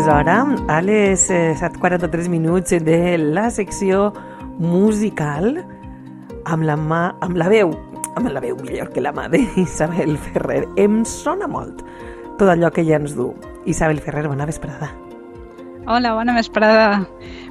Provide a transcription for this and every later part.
És hora, a les eh, 7.43 minuts de la secció musical amb la, mà, amb la veu, amb la veu millor que la mà d'Isabel Ferrer. Em sona molt tot allò que ella ens du. Isabel Ferrer, bona vesprada. Hola, bona vesprada.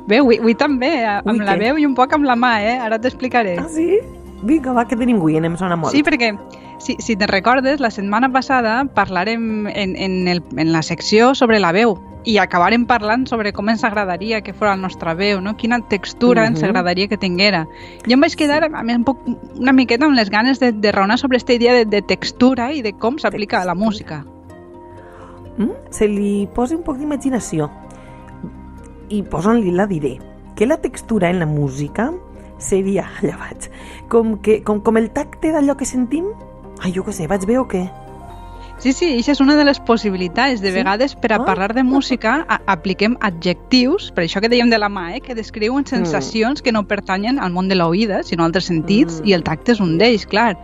Bé, avui, avui també, amb Ui, la què? veu i un poc amb la mà, eh? Ara t'explicaré. Ah, sí? Vinga, va, que tenim avui, em sona molt. Sí, perquè si, si te'n recordes, la setmana passada parlarem en, en, el, en la secció sobre la veu i acabarem parlant sobre com ens agradaria que fos la nostra veu, no? quina textura ens Mhm. agradaria que tinguera. Jo em vaig quedar a mi, un poc, una miqueta amb les ganes de, de raonar sobre aquesta idea de, de textura i de com s'aplica a la música. Mm? Se li posa un poc d'imaginació i posant-li la diré que la textura en la música seria, allà vaig, com, que, com, com el tacte d'allò que sentim? Ai, jo què sé, vaig bé o què? Sí, sí, això és una de les possibilitats. De Sí? vegades, per a Ah. parlar de música, a apliquem adjectius, per això que dèiem de la mà, eh, que descriuen sensacions que no pertanyen al món de l'oïda, sinó a altres sentits, Mm. i el tacte és un d'ells, clar.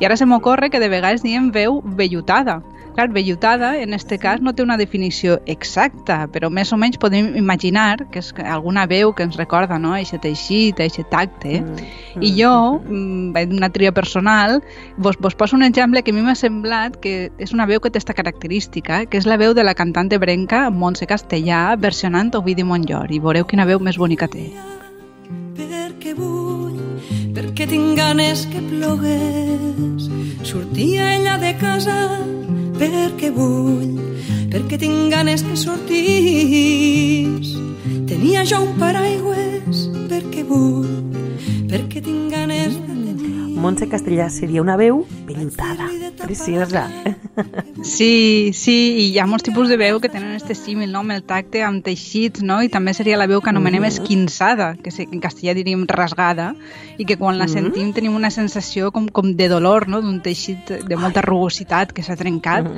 I ara se m'ocorre que de vegades diem veu vellutada. Clar, vellutada, en este cas, no té una definició exacta, però més o menys podem imaginar que és alguna veu que ens recorda, no?, aquest teixit, aquest tacte. Mm, I jo, mm, en una tria personal, vos, vos poso un exemple que a mi m'ha semblat que és una veu que té esta característica, que és la veu de la cantante brenca Montse Castellà versionant Ovidi Montllor, i veureu quina veu més bonica té. perquè vull, perquè tinc ganes que plogués. Sortia ella de casa perquè vull, perquè tinc ganes que sortís. Tenia jo un paraigües perquè vull, perquè tinc ganes de tenir. Montse Castellà seria una veu vellutada, preciosa. Sí, sí, i hi ha molts tipus de veu que tenen este símil, no?, amb el tacte, amb teixits, no?, i també seria la veu que anomenem esquinçada, que en castellà diríem rasgada, i que quan la sentim tenim una sensació com, com de dolor, no?, d'un teixit de molta rugositat que s'ha trencat.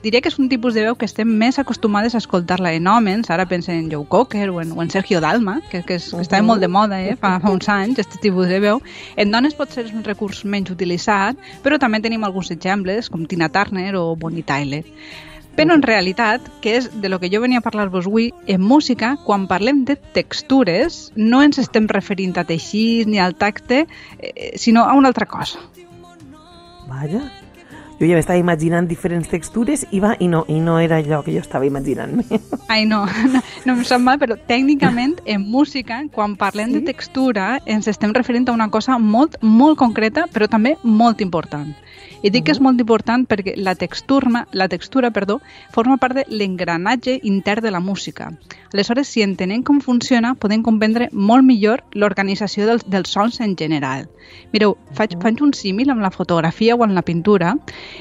Diria que és un tipus de veu que estem més acostumades a escoltar-la en homes, ara pensen en Joe Cocker o en, o en Sergio Dalma, que, que, és, que estava molt de moda eh, fa, fa uns anys, aquest tipus de veu. En dones pot ser un recurs menys utilitzat, però també tenim alguns exemples, com Tina Turner o Bonnie Tyler. Però en realitat, que és de lo que jo venia a parlar-vos avui, en música, quan parlem de textures, no ens estem referint a teixits ni al tacte, eh, sinó a una altra cosa. Vaja. Jo ja m'estava imaginant diferents textures i va, i no, i no era allò que jo estava imaginant-me. Ai, no, no, no em sap mal, però tècnicament en música, quan parlem de textura, ens estem referint a una cosa molt, molt concreta, però també molt important. I dic que és molt important perquè la textura, la textura perdó, forma part de l'engranatge intern de la música. Aleshores, si entenem com funciona, podem comprendre molt millor l'organització dels, dels sons en general. Mireu, faig, faig un símil amb la fotografia o amb la pintura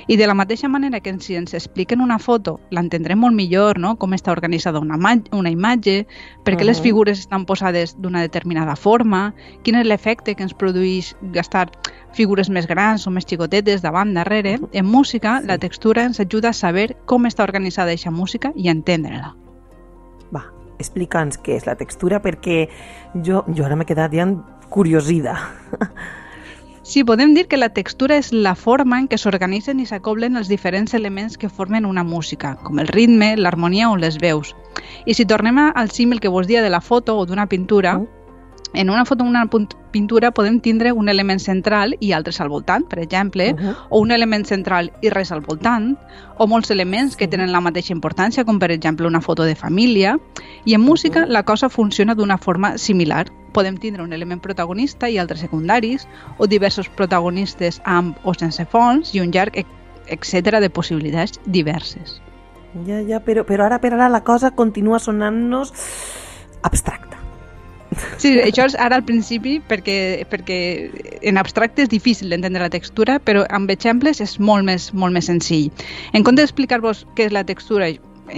i de la mateixa manera que si ens expliquen una foto l'entendrem molt millor, no? com està organitzada una, una imatge, per què les Mhm. figures estan posades d'una determinada forma, quin és l'efecte que ens produeix gastar figures més grans o més xicotetes davant, darrere. En música, la textura ens ajuda a saber com està organitzada aquesta música i a entendre-la. Va, explica'ns què és la textura, perquè jo, jo ara m'he quedat ja curiosida. Sí, podem dir que la textura és la forma en què s'organitzen i s'acoblen els diferents elements que formen una música, com el ritme, l'harmonia o les veus. I si tornem al símil que vos dia de la foto o d'una pintura, Mm. En una foto o una pintura podem tindre un element central i altres al voltant, per exemple, Mhm. o un element central i res al voltant, o molts elements que tenen la mateixa importància, com per exemple una foto de família, i en música la cosa funciona d'una forma similar. Podem tindre un element protagonista i altres secundaris, o diversos protagonistes amb o sense fons, i un llarg ec- etcètera de possibilitats diverses. Ja, ja, però, però ara per ara la cosa continua sonant-nos abstracta. Sí, això és ara al principi perquè, perquè en abstracte és difícil d'entendre la textura, però amb exemples és molt més, molt més senzill. En compte d'explicar-vos què és la textura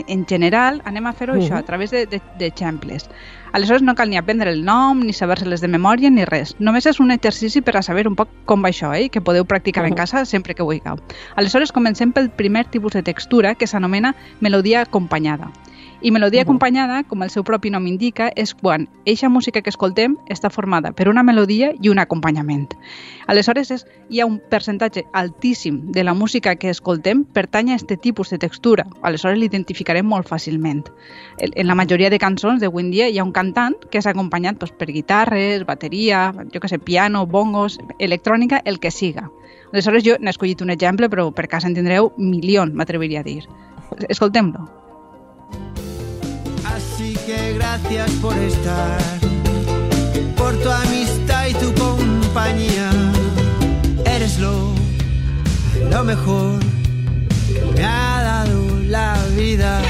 en general, anem a fer-ho Mhm. això a través de- de- d'exemples. Aleshores no cal ni aprendre el nom, ni saber-se-les de memòria, ni res. Només és un exercici per a saber un poc com va això, eh? que podeu practicar en Mhm. casa sempre que vulgueu. Aleshores comencem pel primer tipus de textura, que s'anomena melodia acompanyada. I melodia acompanyada, com el seu propi nom indica, és quan eixa música que escoltem està formada per una melodia i un acompanyament. Aleshores, és, hi ha un percentatge altíssim de la música que escoltem pertany a aquest tipus de textura. Aleshores, l'identificarem molt fàcilment. En la majoria de cançons d'avui en dia hi ha un cantant que és acompanyat doncs, per guitarres, bateria, jo que sé, piano, bongos, electrònica, el que siga. Aleshores, jo n'he escollit un exemple, però per cas en tindreu milions, m'atreviria a dir. Escoltem-lo. Que gracias por estar, por tu amistad y tu compañía. Eres lo, lo mejor que me ha dado la vida.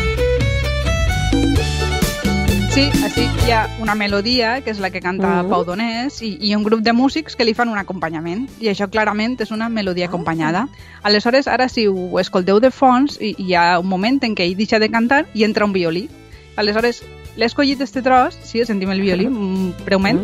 Sí, així hi ha una melodia, que és la que canta Mm. Pau Donés, i, i un grup de músics que li fan un acompanyament. I això clarament és una melodia acompanyada. Aleshores, ara si ho escolteu de fons, hi, hi ha un moment en què ell deixa de cantar i entra un violí. Aleshores, l'he escollit este tros, sí, sentim el violí, mm, breument.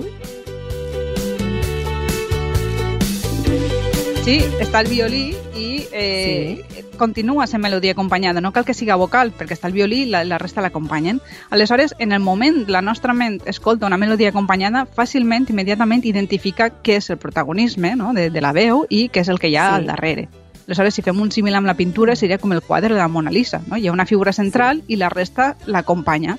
Sí, està el violí i eh, sí. continua sent melodia acompanyada. No cal que siga vocal, perquè està el violí i la, la resta l'acompanyen. Aleshores, en el moment la nostra ment escolta una melodia acompanyada, fàcilment, immediatament identifica què és el protagonisme no? de, de la veu i què és el que hi ha Sí. al darrere. Aleshores, si fem un símil amb la pintura, seria com el quadre de la Mona Lisa. No? Hi ha una figura central i la resta l'acompanya.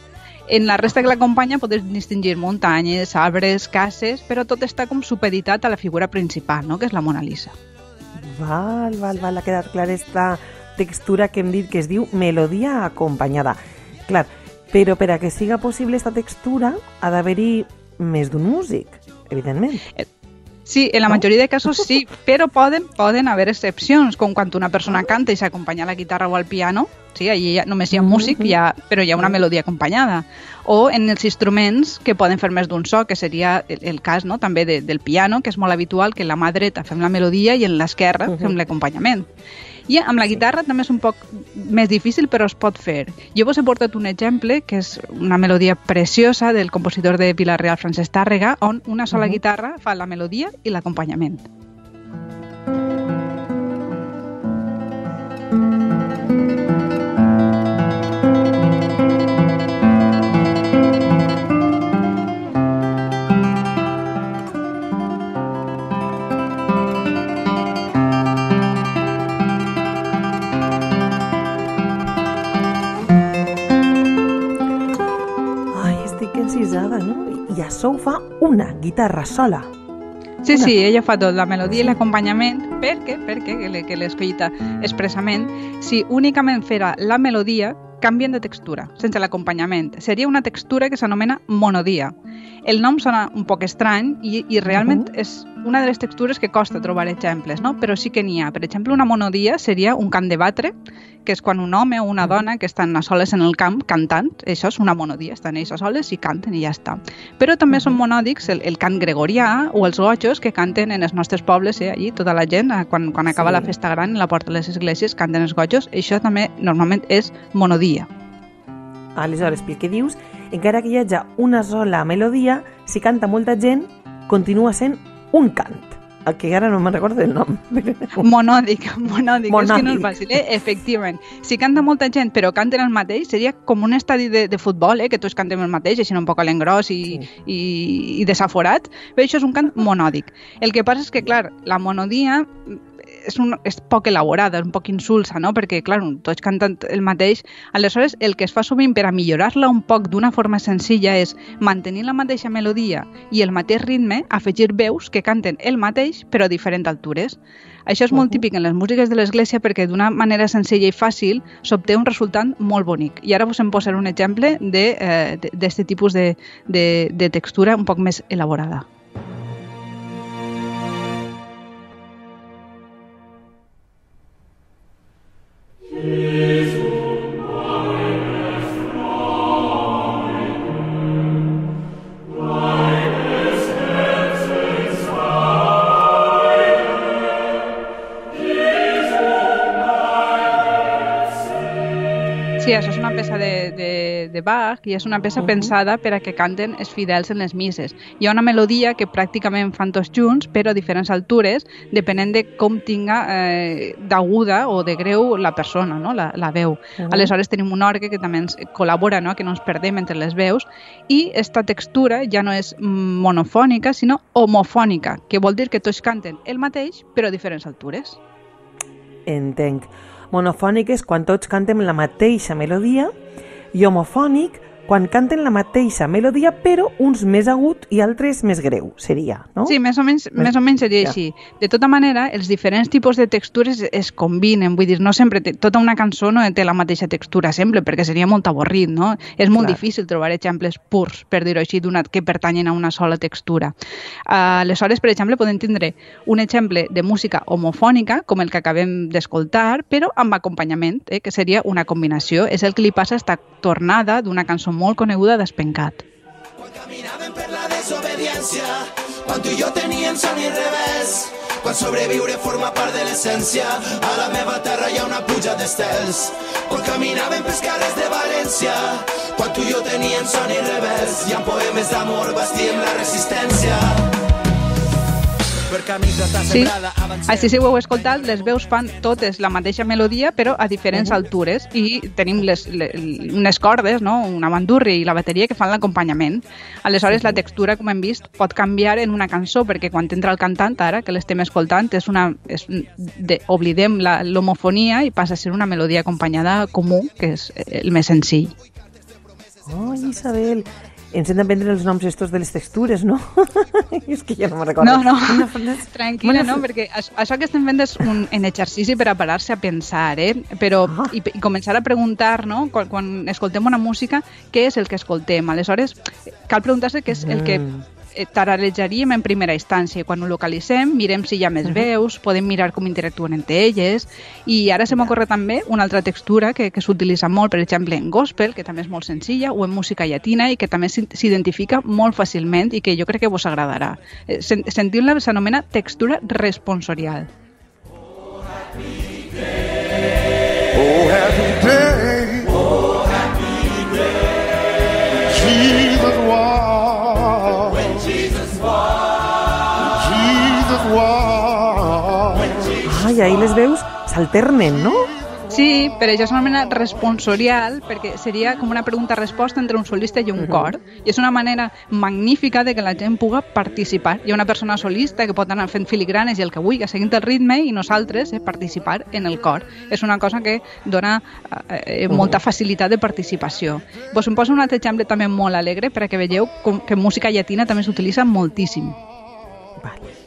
En la resta que l'acompanya podem distingir muntanyes, arbres, cases, però tot està com supeditat a la figura principal, no? que és la Mona Lisa. Val, val, val, ha quedat clara esta textura que hem dit que es diu melodia acompanyada. Clar, però per a que siga possible esta textura ha d'haver-hi més d'un músic, evidentment. Sí, en la No? majoria de casos sí, però poden, poden haver excepcions, com quan una persona canta i s'acompanya a la guitarra o al piano, sí, allí ja, només hi ha músic, hi ha, però hi ha una melodia acompanyada. O en els instruments que poden fer més d'un so, que seria el, el cas no? també de, del piano, que és molt habitual que en la mà dreta fem la melodia i en l'esquerra Mhm. fem l'acompanyament. I amb la guitarra també és un poc més difícil, però es pot fer. Jo vos he portat un exemple, que és una melodia preciosa del compositor de Pilar Real, Francesc Tàrrega, on una sola Mhm. guitarra fa la melodia i l'acompanyament. Encisada, no? I això ho fa una guitarra sola. Sí, Una. sí, ella fa tot, la melodia i l'acompanyament, perquè, perquè, que l'he- escollita expressament, si únicament fera la melodia, canvien de textura, sense l'acompanyament. Seria una textura que s'anomena monodia. El nom sona un poc estrany i, i realment Mhm. és una de les textures que costa trobar exemples, no? però sí que n'hi ha. Per exemple, una monodia seria un cant de batre, que és quan un home o una dona que estan a soles en el camp cantant, això és una monodia, estan ells a soles i canten i ja està. Però també són Mhm. monòdics el, el cant gregorià o els gojos que canten en els nostres pobles, eh, allí tota la gent, eh, quan, quan acaba Sí. la festa gran, la porta de les esglésies, canten els gojos, això també normalment és monodia. Aleshores, pel que dius, encara que hi hagi una sola melodia, si canta molta gent, continua sent un cant. El que ara no me'n recordo el nom. Monòdic, monòdic, és que no és Monòdic. fàcil, eh? efectivament. Si canta molta gent però canten el mateix, seria com un estadi de, de futbol, eh? que tots cantem el mateix, així un poc a l'engròs i, Sí. i, i desaforat, però això és un cant monòdic. El que passa és que, clar, la monodia és, un, és poc elaborada, és un poc insulsa, no? perquè, clar, tots canten el mateix. Aleshores, el que es fa sovint per a millorar-la un poc d'una forma senzilla és mantenir la mateixa melodia i el mateix ritme, afegir veus que canten el mateix però a diferents altures. Això és molt típic en les músiques de l'església perquè d'una manera senzilla i fàcil s'obté un resultat molt bonic. I ara us en posaré un exemple d'aquest de, eh, tipus de, de, de textura un poc més elaborada. Sí, això és una peça de, de de, de Bach i és una peça uh -huh. pensada per a que canten els fidels en les misses. Hi ha una melodia que pràcticament fan tots junts, però a diferents altures, depenent de com tinga eh, d'aguda o de greu la persona, no? la, la veu. Uh -huh. Aleshores tenim un orgue que també ens col·labora, no? que no ens perdem entre les veus, i esta textura ja no és monofònica, sinó homofònica, que vol dir que tots canten el mateix, però a diferents altures. Entenc. Monofònic és quan tots cantem la mateixa melodia i homofònic quan canten la mateixa melodia però uns més agut i altres més greu, seria, no? Sí, més o menys, més, més o menys seria ja. així. De tota manera, els diferents tipus de textures es combinen, vull dir, no sempre té, tota una cançó no té la mateixa textura sempre, perquè seria molt avorrit, no? És molt Clar. difícil trobar exemples purs, per dir-ho així, que pertanyen a una sola textura. Uh, aleshores, per exemple, podem tindre un exemple de música homofònica, com el que acabem d'escoltar, però amb acompanyament, eh, que seria una combinació. És el que li passa a esta tornada d'una cançó molt coneguda d'Espencat. Quan caminàvem per la desobediència, quan tu i jo teníem son i revés, quan sobreviure forma part de l'essència, a la meva terra hi ha una puja d'estels. Quan caminàvem pels carrers de València, quan tu i jo teníem son i revés, i amb poemes d'amor bastíem la resistència. Sí, així si ho heu escoltat, les veus fan totes la mateixa melodia, però a diferents altures, i tenim les, les, unes cordes, no? una bandurri i la bateria que fan l'acompanyament. Aleshores, la textura, com hem vist, pot canviar en una cançó, perquè quan entra el cantant, ara, que l'estem escoltant, és una, és de, oblidem l'homofonia i passa a ser una melodia acompanyada comú, que és el més senzill. Oh, Isabel, ens hem d'aprendre els noms estos de les textures, no? és que ja no me'n recordo. No, no, una... tranquil·la, no, perquè això que estem fent és un, en exercici per a parar-se a pensar, eh? Però, ah. i, i començar a preguntar, no?, quan, quan escoltem una música, què és el que escoltem? Aleshores, cal preguntar-se què és el que mm tararejaríem en primera instància. Quan ho localitzem, mirem si hi ha més uh -huh. veus, podem mirar com interactuen entre elles, i ara se m'ocorre també una altra textura que, que s'utilitza molt, per exemple, en gospel, que també és molt senzilla, o en música llatina, i que també s'identifica molt fàcilment i que jo crec que vos agradarà. Eh, Sentiu-la s'anomena textura responsorial. Ai, ahí les veus s'alternen, no? Sí, per això s'anomena responsorial, perquè seria com una pregunta-resposta entre un solista i un uh -huh. cor. I és una manera magnífica de que la gent pugui participar. Hi ha una persona solista que pot anar fent filigranes i el que vulgui, seguint el ritme, i nosaltres eh, participar en el cor. És una cosa que dona eh, -huh. molta facilitat de participació. Vos em poso un altre exemple també molt alegre per a que veieu com, que música llatina també s'utilitza moltíssim. Vale.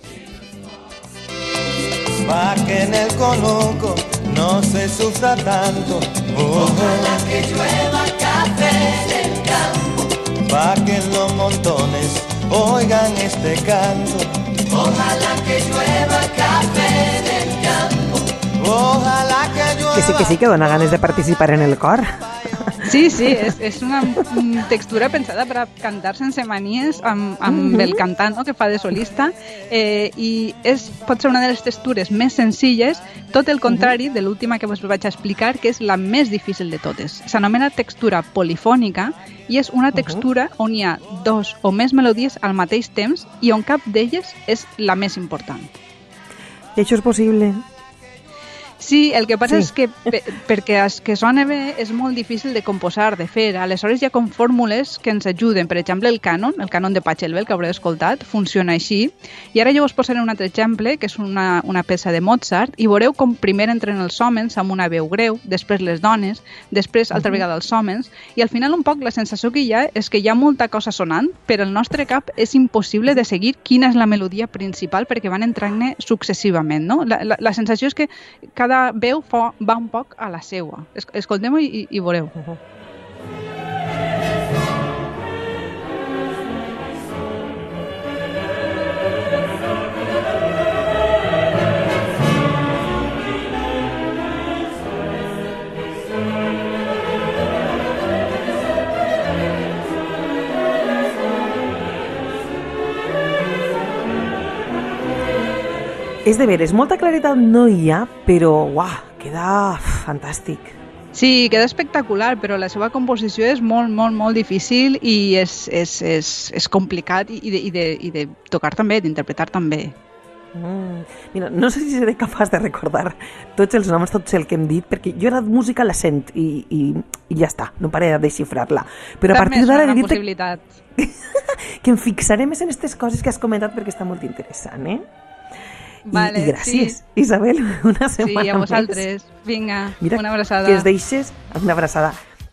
Pa' que en el conuco no se sufra tanto. Oh. Ojalá que llueva café del campo. Pa' que en los montones oigan este canto. Ojalá que llueva café del campo. Ojalá que llueva. Que sí, que sí, que dona ganes de participar en el cor. Sí, sí, és, és una textura pensada per a cantar sense manies amb, amb mm -hmm. el cantant no, que fa de solista eh, i és, pot ser una de les textures més senzilles, tot el contrari mm -hmm. de l'última que vos vaig explicar, que és la més difícil de totes. S'anomena textura polifònica i és una textura uh -huh. on hi ha dos o més melodies al mateix temps i on cap d'elles és la més important. I això és possible? Sí, el que passa sí. és que per, perquè es que sona bé és molt difícil de composar, de fer. Aleshores hi ha com fórmules que ens ajuden. Per exemple, el cànon, el cànon de Pachelbel, que haureu escoltat, funciona així. I ara jo us posaré un altre exemple, que és una, una peça de Mozart, i veureu com primer entren els homes amb una veu greu, després les dones, després altra vegada els homes, i al final un poc la sensació que hi ha és que hi ha molta cosa sonant, però el nostre cap és impossible de seguir quina és la melodia principal perquè van entrant-ne successivament. No? La, la, la sensació és que cada cada veu fa, va un poc a la seua. Escoltem-ho i, i veureu. Uh -huh. És de veres, molta claretat no hi ha, però uah, queda fantàstic. Sí, queda espectacular, però la seva composició és molt, molt, molt difícil i és, és, és, és complicat i, de, i, de, i de tocar també, d'interpretar també. Mm. Mira, no sé si seré capaç de recordar tots els noms, tots el que hem dit, perquè jo la música la sent i, i, i ja està, no paré de xifrar-la. Però a partir També és d'ara una he dit possibilitat. que em fixaré més en aquestes coses que has comentat perquè està molt interessant, eh? I, Vale, i gràcies, Isabel, una Sí, setmana a més. vosaltres. Vinga, Mira, una abraçada. que es deixes una abraçada